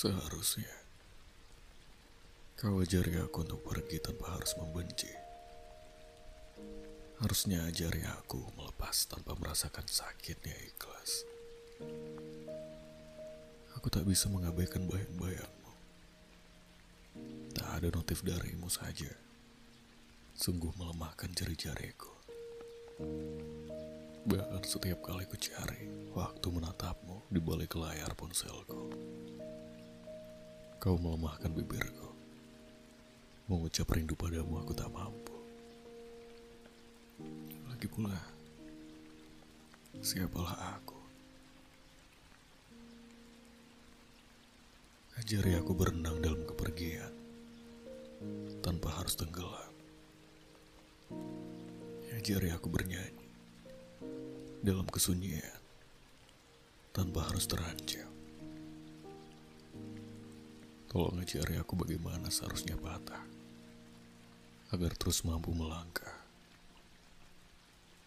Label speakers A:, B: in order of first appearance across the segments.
A: Seharusnya kau ajari aku untuk pergi tanpa harus membenci. Harusnya ajari aku melepas tanpa merasakan sakitnya ikhlas. Aku tak bisa mengabaikan bayang-bayangmu. Tak ada notif darimu saja. Sungguh melemahkan jari-jariku. Bahkan setiap kali ku cari waktu menatapmu di balik layar ponselku. Kau melemahkan bibirku. Mengucap rindu padamu aku tak mampu. Lagi pula, siapalah aku? Ajari aku berenang dalam kepergian, tanpa harus tenggelam. Ajari aku bernyanyi dalam kesunyian, tanpa harus terancam. Tolong ajari aku bagaimana seharusnya patah, agar terus mampu melangkah.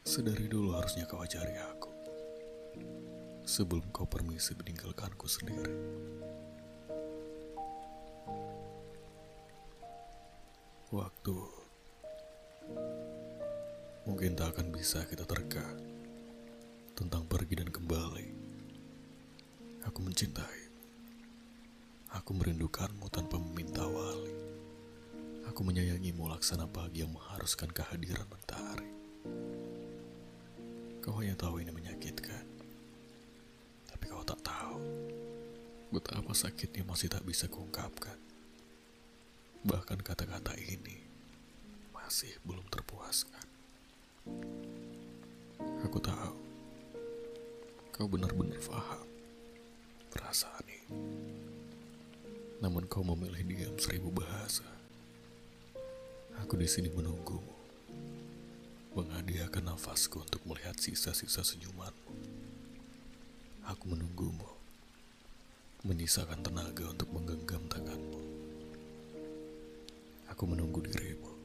A: Sedari dulu harusnya kau ajari aku, sebelum kau permisi meninggalkanku sendiri. Waktu mungkin tak akan bisa kita terka tentang pergi dan kembali. Aku mencintai. Aku merindukanmu tanpa meminta wali. Aku menyayangimu laksana pagi yang mengharuskan kehadiran mentari. Kau hanya tahu ini menyakitkan. Tapi kau tak tahu betapa sakitnya masih tak bisa kuungkapkan. Bahkan kata-kata ini masih belum terpuaskan. Aku tahu kau benar-benar paham perasaan ini. Namun kau memilih diam seribu bahasa. Aku di sini menunggumu, menghadiahkan nafasku untuk melihat sisa-sisa senyumanmu. Aku menunggumu, menyisakan tenaga untuk menggenggam tanganmu. Aku menunggu dirimu.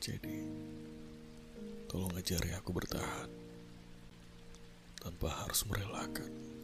A: Jadi, tolong ajari aku bertahan tanpa harus merelakan.